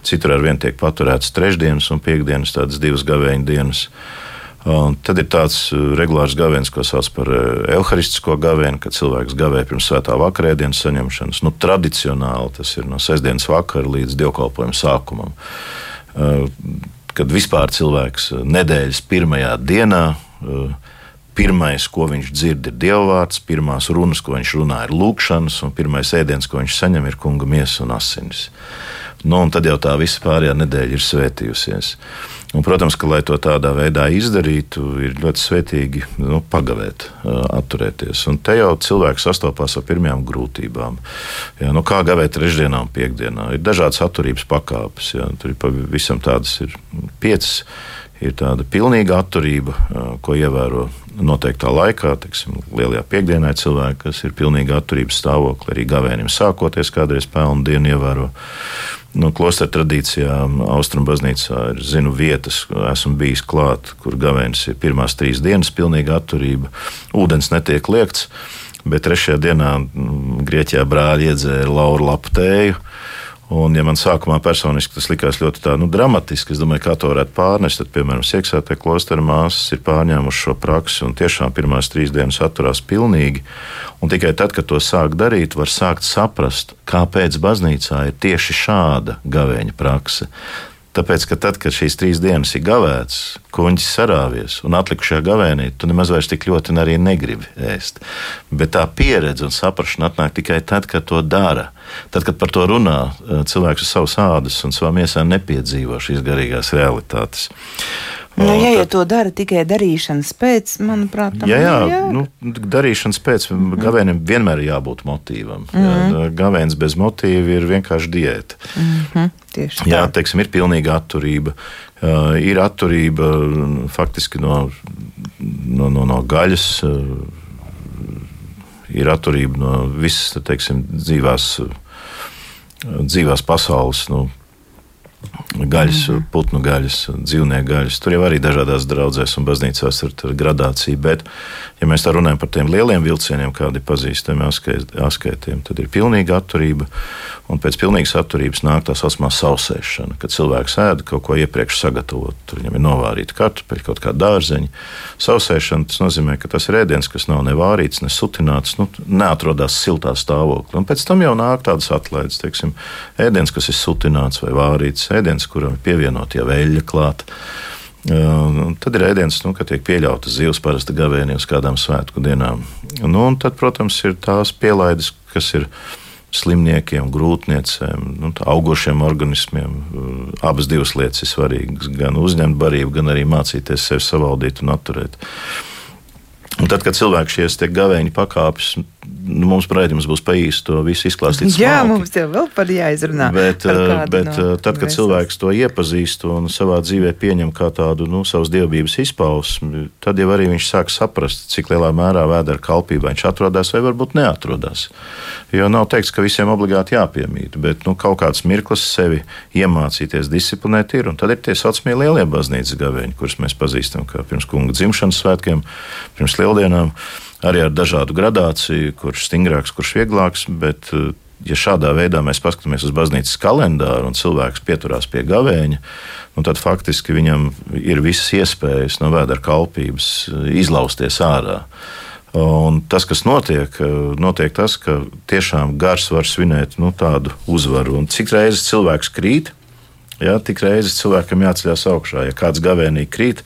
citur ar vien tiek paturētas trešdienas un piekdienas, tādas divas gavēņa dienas. Un tad ir tāds uh, regulārs gavēns, ko sauc par evaņģēlisko uh, gavēnu, kad cilvēks gavē pirms svētā vakarēdienas saņemšanas. Nu, tradicionāli tas ir no sestdienas vakara līdz dievkalpojuma sākumam. Uh, kad vispār cilvēks nedēļas pirmajā dienā, pirmais, ko viņš dzird, ir dievvvārds, pirmās runas, ko viņš runā, ir lūkšanas, un pirmais ēdiens, ko viņš saņem, ir kunga miesa un asinis. Nu, un tad jau tā visa pārējā nedēļa ir svētījusies. Un, protams, ka, lai to tādā veidā izdarītu, ir ļoti svētīgi nu, pagavēt, atturēties. Un te jau cilvēks sastopas ar pirmajām grūtībām. Jā, nu, kā gavēt trešdienā un piekdienā? Ir dažādas atturības pakāpes. Jā, tur ir pavisam tādas ir piecas. Ir tāda pilnīga atturība, ko ievēro noteiktā laikā. Teiksim, lielajā piekdienā cilvēki, kas ir pilnīgi atturības stāvoklī, arī gavēnim sākoties, kādreiz pelnu dienu ievēro. Nu, klostra tradīcijām, Austrum baznīcā ir zinu vietas, esmu bijis klāt, kur gavēnis ir pirmās trīs dienas pilnīga atturība, ūdens netiek liekts, bet trešajā dienā mm, Grieķijā brāļi iedzēra lauru lapu tēju. Un, ja man sākumā personiski tas likās ļoti tā, nu, dramatiski, es domāju, kā to varētu pārnest, tad, piemēram, Sieksētē klostera māsas ir pārņēmušas šo praksi un tiešām pirmās trīs dienas atturās pilnīgi. Un tikai tad, kad to sāk darīt, var sākt saprast, kāpēc baznīcā ir tieši šāda gavēņa prakse. Tāpēc, ka tad, kad šīs trīs dienas ir gavētas, kuģis sarāvies un atlikušajā gavēnī, tu nemaz vairs tik ļoti arī negribi ēst. Bet tā pieredze un saprāšana atnāk tikai tad, kad to dara. Tad, kad par to runā, cilvēks uz savas ādas un savām iesām nepiedzīvo šīs garīgās realitātes. Nu, ja jau to dara tikai darīšanas pēc, manuprāt, tam jā, jā, jā. nu, darīšanas pēc mm gavēnim vienmēr ir jābūt motīvam. Mm -hmm. jā, gavēns bez motīva ir vienkārši diēta. Mm -hmm. Tieši Jā, tā. teiksim, ir pilnīga atturība. Uh, ir atturība faktiski no, no, no, no gaļas, uh, ir atturība no visas teiksim, dzīvās, dzīvās pasaules. Nu, Gaļas, mm -hmm. putnu gaļas, dzīvnieku gaļas. Tur jau arī dažādās draudzēs un baznīcās ir gradācija. Bet, ja mēs tā runājam par tiem lieliem vilcieniem, kādi pazīstami askētiem, tad ir pilnīga atturība. Un pēc pilnīgas atturības nāk tā saucamā sausēšana, kad cilvēks ēda kaut ko iepriekš sagatavot. Tur viņam ir novārīta kartupeļa, kaut kāda dārzeņa. Sausēšana tas nozīmē, ka tas ir ēdiens, kas nav ne vārīts, ne sutināts, nu, neatrodas siltā stāvoklī. Un pēc tam jau nāk tādas atlaides, teiksim, ēdiens, kas ir sutināts vai vārīts, ēdiens, kuram ir pievienota jau eļļa klāta. Uh, tad ir ēdiens, nu, kad tiek pieļauta zivs parasti gavēnī uz kādām svētku dienām. Nu, un tad, protams, ir tās pielaides, kas ir slimniekiem, grūtniecēm, nu, augošiem organismiem. Uh, abas divas lietas ir svarīgas. Gan uzņemt barību, gan arī mācīties sevi savaldīt un atturēt. Un tad, kad cilvēks šies gavēņa pakāpes, nu, mums raidījums būs pa īstu to visu izklāstīt. Jā, smalki. mums jau vēl par jāizrunā. Bet, eh, kādu bet no no tad, kad vēstules. cilvēks to iepazīst un savā dzīvē pieņem kā tādu nu, savas dievības izpausmi, tad jau arī viņš sāk saprast, cik lielā mērā vēdera kalpībā viņš atrodas vai varbūt neatrodas. Jo nav teikts, ka visiem obligāti jāpiemīt, bet nu, kaut kāds mirklis sevi iemācīties disciplinēt ir. Un tad ir tie saucamie lielie baznīcas gaveņi, kurus mēs pazīstam kā pirms kunga dzimšanas svētkiem, pirms lieldienām arī ar dažādu gradāciju, kurš stingrāks, kurš vieglāks. Bet, eh, ja šādā veidā mēs paskatāmies uz baznīcas kalendāru un cilvēks pieturās pie gavēņa, nu tad faktiski viņam ir visas iespējas no vēdera kalpības eh, izlausties ārā. Un tas, kas notiek, eh, notiek tas, ka tiešām gars var svinēt nu, tādu uzvaru. Un cik reizes cilvēks krīt, Jā, tik reizes cilvēkam jāceļās augšā. Ja kāds gavēnī krīt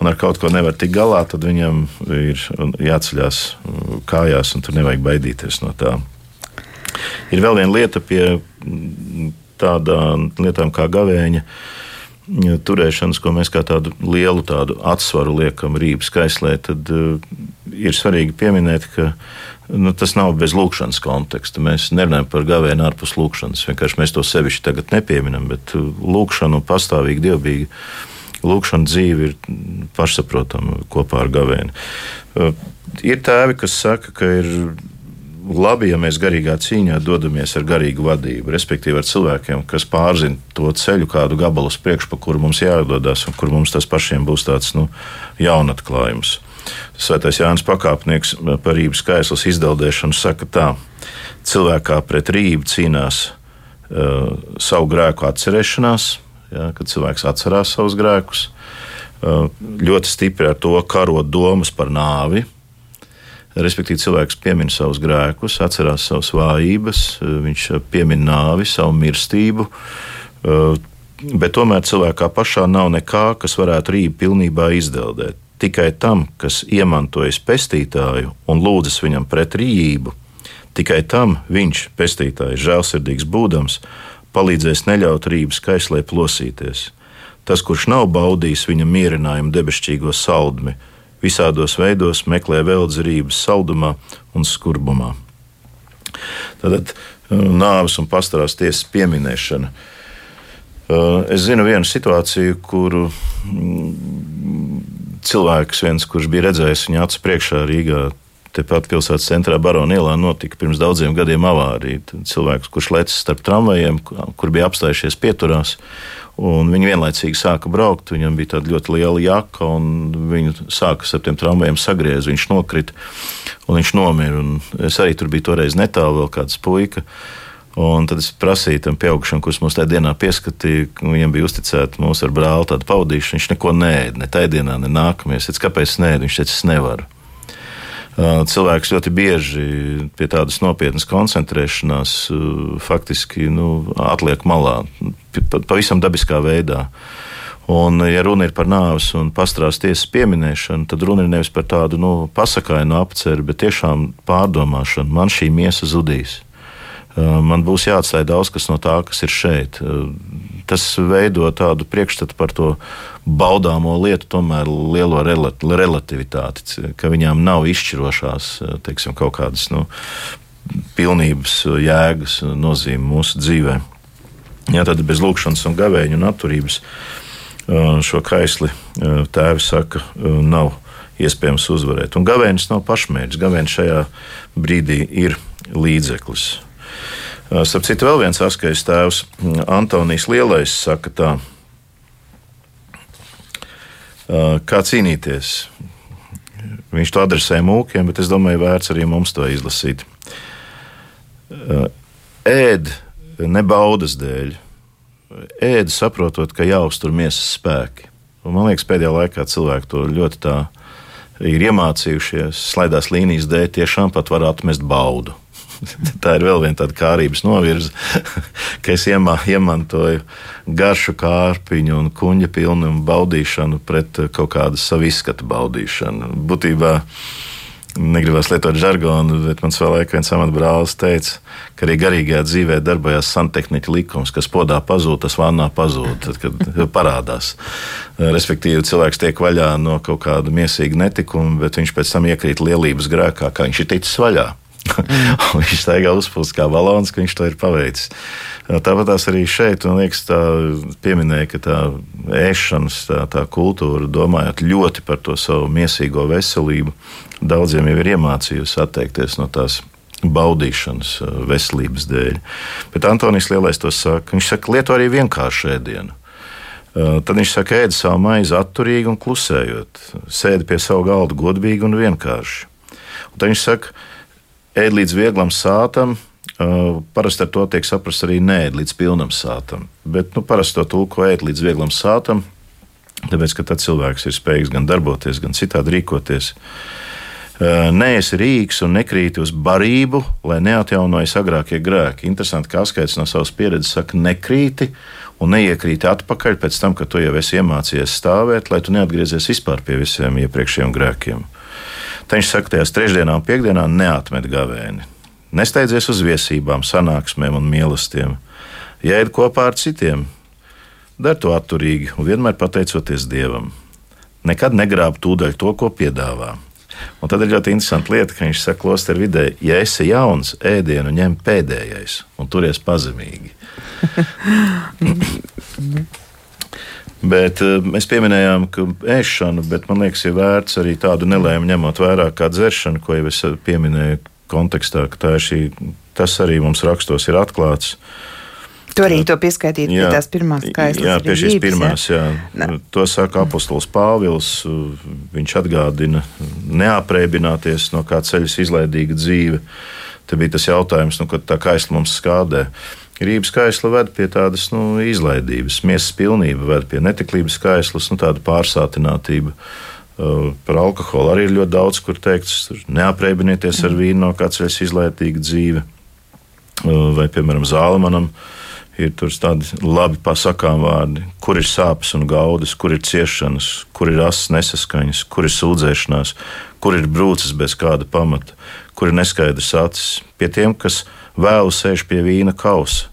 un ar kaut ko nevar tikt galā, tad viņam ir jāceļās mm, kājās, un tur nevajag baidīties no tā. Ir vēl viena lieta pie mm, tādām lietām kā gavēņa mm, turēšanas, ko mēs kā tādu lielu tādu atsvaru liekam rīpas kaislē, tad uh, ir svarīgi pieminēt, ka nu, tas nav bez lūkšanas konteksta. Mēs nerunājam par gavēnu ārpus lūkšanas. Vienkārši mēs to sevišķi tagad nepieminam, bet uh, lūkšana un pastāvīgi dievbijīgi. Lūkšana dzīve ir pašsaprotama kopā ar gavēni. Uh, Ir tēvi, kas saka, ka ir labi, ja mēs garīgā cīņā dodamies ar garīgu vadību, respektīvi ar cilvēkiem, kas pārzina to ceļu, kādu gabalu uz priekšu, pa kuru mums jādodas, un kur mums tas pašiem būs tāds nu, jaunatklājums. Svētais Jānis Pakāpnieks par rības skaislas izdeldēšanu saka tā: cilvēkā pret rību cīnās uh, savu grēku atcerēšanās, ja, kad cilvēks atcerās savus grēkus, uh, ļoti stipri ar to karot domas par nāvi. Respektīvi, cilvēks piemin savus grēkus, atcerās savas vājības, viņš piemin nāvi, savu mirstību, bet tomēr cilvēkā pašā nav nekā, kas varētu rību pilnībā izdeldēt. Tikai tam, kas iemantojas pestītāju un lūdzas viņam pret rīību, tikai tam viņš, pestītājs, žēlsirdīgs būdams, palīdzēs neļaut rības kaislē plosīties. Tas, kurš nav baudījis viņa mierinājumu debesšķīgo saldmi, visādos veidos meklē veldzības saldumā un skurbumā. Tātad nāves un pastāvās tiesas pieminēšana. Es zinu vienu situāciju, kuru cilvēks, viens, kurš bija redzējis viņa acu priekšā Rīgā, tepat pilsētas centrā Barona ielā, notika pirms daudziem gadiem avārija. Cilvēks, kurš lecis starp tramvajiem, kur bija apstājušies pieturās, un viņi vienlaicīgi sāka braukt. Viņam bija tāda ļoti liela jaka, un viņu sāka ar tiem tramvajiem sagriezties. Viņš nokrita, un viņš nomira. Un es arī tur biju toreiz netālu, vēl kāds puika. Un tad es prasīju tam pieaugušam, kurš mums tajā dienā pieskatīja, viņam bija uzticēta mūsu ar brāli tāda paudīšana. Viņš neko nēda, ne tajā dienā, ne nākamajā. Es kāpēc nē, viņš teica, es nevaru. Cilvēks ļoti bieži pie tādas nopietnas koncentrēšanās faktiski nu, atliek malā, pavisam dabiskā veidā. Un, ja runa ir par nāves un pastrās tiesas pieminēšanu, tad runa ir nevis par tādu nu, pasakainu apceru, bet tiešām pārdomāšanu. Man šī miesa zudīs. Man būs jāatstāj daudz kas no tā, kas ir šeit. Tas veido tādu priekšstatu par to baudāmo lietu, tomēr lielo relativitāti, ka viņām nav izšķirošās teiksim, kaut kādas nu, pilnības, jēgas, nozīme mūsu dzīvē. Jā, tad bez lūkšanas un gavēņa un atturības šo kaisli tēvi saka, nav iespējams uzvarēt. Un gavēnis nav pašmērķis. Gavēnis šajā brīdī ir līdzeklis. Starp citu, vēl viens askais tēvs, Antonijs Lielais, saka tā, kā cīnīties. Viņš to adresē mūkiem, bet es domāju, vērts arī mums to izlasīt. Ēd ne baudas dēļ, ēd saprotot, ka jāuztur miesas spēki. Un man liekas, pēdējā laikā cilvēki to ļoti tā ir iemācījušies. Slaidās līnijas dēļ tiešām pat var atmest baudu. [LAUGHS] Tā ir vēl viena tāda kārības novirze, [LAUGHS] ka es iemā, iemantoju garšu kārpiņu un kuģa pilnumu baudīšanu pret kaut kādu savu izskatu baudīšanu. Būtībā negribas lietot žargonu, bet mans vēl laikam viens amatbrālis teica, ka arī garīgajā dzīvē darbojas santehniķa likums, kas podā pazūd, tas vannā pazūd, tad, kad [LAUGHS] parādās. Respektīvi, cilvēks tiek vaļā no kaut kāda miesīga netikuma, bet viņš pēc tam iekrīt lielības grēkā, kā viņš ir ticis vaļā. [LAUGHS] Mm. viņš staigā uzpūst kā balons, ka viņš to ir paveicis. Tāpat arī šeit, man liekas, tā pieminēja, ka tā ēšanas tā, tā kultūra, domājot ļoti par to savu miesīgo veselību, daudziem jau ir iemācījusi atteikties no tās baudīšanas veselības dēļ. Bet Antonijs Lielais to saka. Viņš saka, lieto arī vienkāršu ēdienu. Tad viņš saka, ēd savu maizi atturīgi un klusējot, sēdi pie savu galda godīgi un vienkārši. Un tad viņš saka, ēd līdz vieglam sātam, Uh, parasti ar to tiek saprasts arī nē, līdz pilnam sātam. Bet nu, parasti to tulko ēt līdz vieglam sātam, tāpēc ka tad cilvēks ir spējīgs gan darboties, gan citādi rīkoties. Uh, nē, es rīks un nekrītu uz barību, lai neatjaunojas agrākie grēki. Interesanti, ka Askaits no savas pieredzes saka, nekrīti un neiekrīti atpakaļ pēc tam, kad tu jau esi iemācījies stāvēt, lai tu neatgriezies vispār pie visiem iepriekšējiem grēkiem. Tad viņš saka, tajās trešdienā un piekdienā neatmet gavēni Nesteidzies uz viesībām, sanāksmēm un mīlestībām. Jēd kopā ar citiem, dari to atturīgi un vienmēr pateicoties Dievam. Nekad negrāb tūdaļ to, ko piedāvā. Un tad ir ļoti interesanti lieta, ka viņš saka, klosteru vidē, ja esi jauns, ēdienu ņem pēdējais un turies pazemīgi. [LAUGHS] bet uh, mēs pieminējām, ka ēšana, bet man liekas, ir vērts arī tādu nelēmu ņemot vērā kā dzeršanu, ko jau es pieminēju, kontekstā, ka ir šī, tas arī mums rakstos ir atklāts. Tu arī to pieskaitīt jā, pie tās pirmās skaistas. Jā, pie šīs pirmās, jā. jā. To saka apostols Pāvils. Viņš atgādina neaprēbināties no kā ceļas izlaidīga dzīve. Te bija tas jautājums, nu, kad tā kaisla mums skādē. Grības kaisla ved pie tādas nu, izlaidības, miesas pilnība ved pie netiklības kaislas, nu, tāda pārsātinātība. Uh, par alkoholu arī ir ļoti daudz, kur teikts, neaprēķinieties ar vīnu, no kā ceļas izlaitīga dzīve. Uh, vai, piemēram, Zālemanam ir tādi labi pasakām vārdi, kur ir sāpes un gaudas, kur ir ciešanas, kur ir asas nesaskaņas, kur ir sūdzēšanās, kur ir brūces bez kāda pamata, kur ir neskaidrs acis. Pie tiem, kas vēl sēž pie vīna kausa.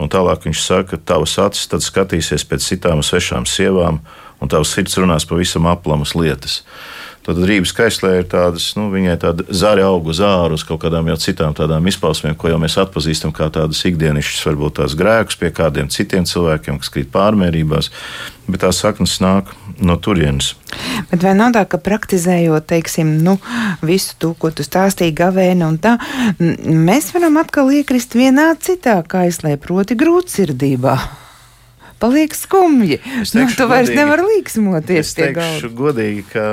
Un tālāk viņš saka, ka tavs acis tad skatīsies pēc citām svešām sievām un tavs sirds runās pavisam aplamas lietas. Tad Rīgas kaislē ir tādas, nu, viņai tāda zāle auga zāra uz kaut kādām jau citām tādām izpausmēm, ko jau mēs atpazīstam kā tādas ikdienišķas, varbūt tās grēkus pie kādiem citiem cilvēkiem, kas krīt pārmērībās, bet tās saknes nāk no turienes. Bet vai nav tā, ka praktizējot, teiksim, nu, visu to, ko tu stāstīji, gavēni un tā, mēs varam atkal iekrist vienā citā kaislē, proti grūtsirdībā? Paliek skumji. Nu, tu vairs nevari līksmoties. Es teikšu godīgi, ka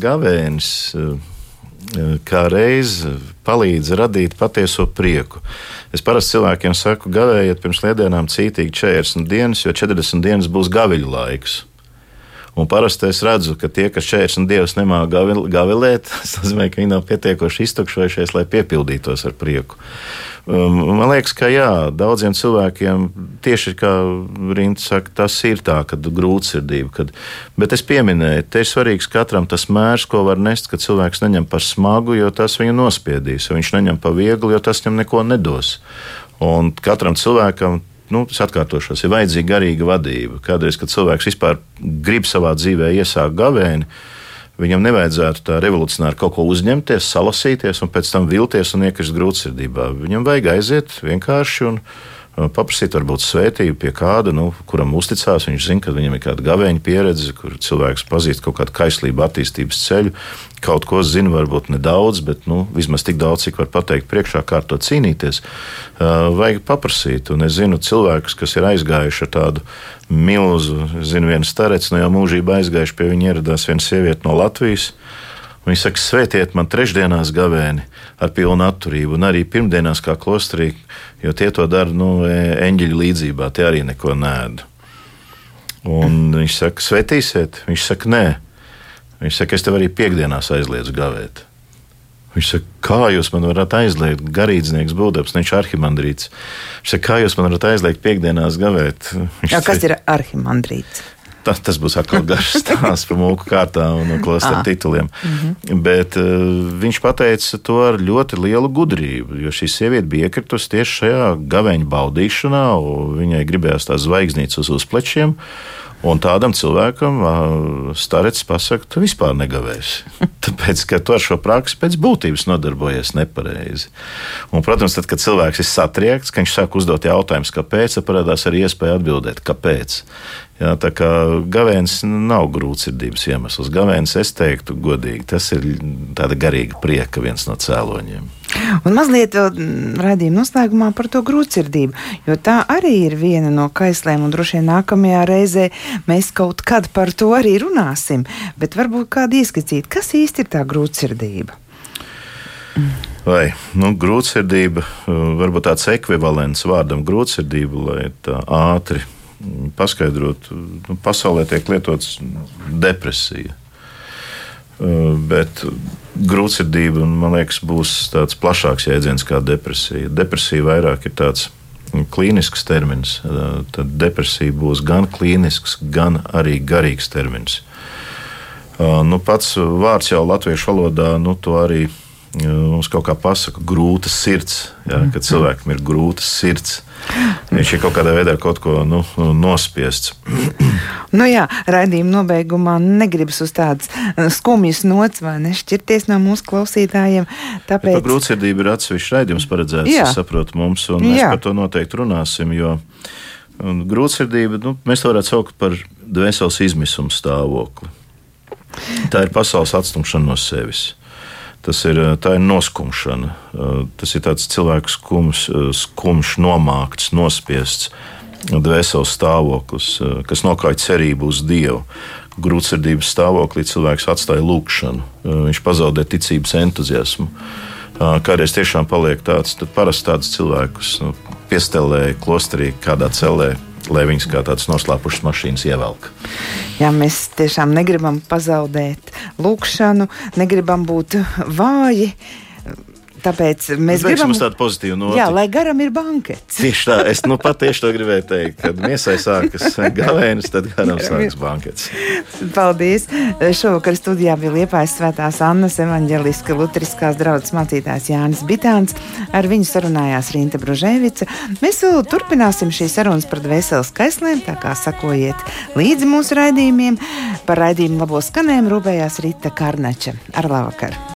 gavēnis kā reiz palīdz radīt patieso prieku. Es parasti cilvēkiem saku, gavējiet pirms lietdienām cītīgi 40 dienas, jo 40 dienas būs gaviļu laiks. Un parasti es redzu, ka tie, kas 40 dievs nemāca gavilēt, tas nozīmē, ka viņi nav pietiekoši iztukšojušies, lai piepildītos ar prieku. Um, man liekas, ka jā, daudziem cilvēkiem tieši kā Rīta saka, tas ir tā, ka grūtsirdība. Kad, bet es pieminēju, te ir svarīgs katram tas mērs, ko var nest, kad cilvēks neņem par smagu, jo tas viņu nospiedīs. Viņš neņem par vieglu, jo tas viņam neko nedos. Un katram cilvēkam nu, es atkārtošos, ir vajadzīga garīga vadība. Kādreiz, kad cilvēks vispār grib savā dzīvē iesākt gavēni, viņam nevajadzētu tā revolucionāri kaut ko uzņemties, salasīties un pēc tam vilties un iekrist grūtsirdībā. Viņam vajag aiziet vienkārši un paprasīt, varbūt svētību pie kāda, nu, kuram uzticās. Viņš zina, ka viņam ir kāda gaveņa pieredze, kur cilvēks pazīst kaut kādu kaislību, attīstības ceļu. Kaut ko zina, varbūt nedaudz, bet nu, vismaz tik daudz, cik var pateikt priekšā, kā ar to cīnīties. Uh, vajag paprasīt. Un es zinu cilvēkus, kas ir aizgājuši ar tādu milzu, zinu, viens starets no jau mūžībā aizgājuši pie viņa ieradās viena sieviete no Latvijas. Viņi saka, svētiet man trešdienās gavēni ar pilnu atturību, un arī pirmdienās kā klosterī, jo tie to dara nu, e, eņģeļu līdzībā, tie arī neko nēd. Un viņš saka, svētīsiet? Viņš saka, nē. Viņš saka, es tev arī piekdienās aizliedzu gavēt. Viņš saka, kā jūs man varat aizliegt, garīdznieks būdams, viņš ir arhimandrīts. Viņš saka, kā jūs man varat aizliegt piekdienās gavēt? Viņš Jā, kas ir arhimandrīts? Tas, tas būs atkal [LAUGHS] garš stāsts par mūku kārtām un klāstu ah. tituliem. Mm -hmm. Bet uh, viņš pateica to ar ļoti lielu gudrību, jo šī sieviete bija iekritusi tieši šajā gaveņa baudīšanā, un viņai gribējās tās zvaigznītes uz, plečiem. Un tādam cilvēkam starets pasakā, tu vispār negavēsi. [LAUGHS] Tāpēc, ka tu ar šo praksi pēc būtības nodarbojies nepareizi. Un, protams, tad, kad cilvēks ir satriekts, ka viņš sāk uzdot jautājumus, kāpēc, parādās arī iespēja atbildēt, kāpēc. Jā, tā kā gavēnis nav grūtsirdības iemesls. Gavēnis, es teiktu, godīgi, tas ir tāda garīga prieka viens no cēloņiem. Un mazliet vēl raidījuma noslēgumā par to grūtsirdību, jo tā arī ir viena no kaislēm, un droši vien nākamajā reizē mēs kaut kad par to arī runāsim. Bet varbūt kāda ieskicīt, kas īsti ir tā grūtsirdība? Vai nu, grūtsirdība, varbūt tāds ekvivalents vārdam grūtsirdība, lai tā ātri paskaidrot, nu, pasaulē tiek lietots depresija. Uh, bet grūtsirdība, man liekas, būs tāds plašāks jēdziens kā depresija. Depresija vairāk ir tāds klīnisks termins. Uh, tad depresija būs gan klīnisks, gan arī garīgs termins. Uh, nu, pats vārds jau latviešu valodā nu, to arī mums kaut kā pasaka, grūta sirds. Ja, kad cilvēkam ir grūta sirds, Viņš ir kaut kādā veidā kaut ko nu, nospiests. nu jā, raidījuma nobeigumā negribas uz tādas skumjas nots vai nešķirties no mūsu klausītājiem. Tāpēc Bet grūtsirdība ir atsevišķs raidījums paredzēts, jā. es saprotu, mums, un mēs jā. par to noteikti runāsim. Jo grūtsirdība, nu, mēs to varētu saukt par dvēseles izmisuma stāvokli. Tā ir pasaules atstumšana no sevis. Tas ir, eh, ir noskumšana. Eh, tas ir tāds cilvēks skums, eh, skumjš, nomākts, nospiests dvēseles stāvoklis, kas nokāja cerību uz Dievu. Grūtsirdības stāvoklī cilvēks atstāja lūgšanu, viņš pazaudē ticības entuziasmu. Kādreiz tiešām paliek tāds, tad parasti tādus cilvēkus nu, piestelē klosterī kādā celē lai viņas kā tādas noslēpušas mašīnas ievelk. Jā, mēs tiešām negribam pazaudēt lūkšanu, negribam būt vāji. Tāpēc mēs Beigsim gribam tādu pozitīvu noti. Jā, lai garam ir bankets. [LAUGHS] Tieši tā, es nu pat tieši to gribēju teikt. Kad miesai sākas gavēnis, tad garam sākas bankets. Paldies! Šovakar studijā bija Liepājas svētās Annas evaņģeliska lutriskās draudzes mācītājs Jānis Bitāns. Ar viņu sarunājās Rīta Bružēvica. Mēs vēl turpināsim šīs sarunas par dvēseles kaislēm, tā kā sakojiet līdzi mūsu raidījumiem. Par raidījumu labo skanējumu rūpējās Rīta Karnača. Ar labvakar!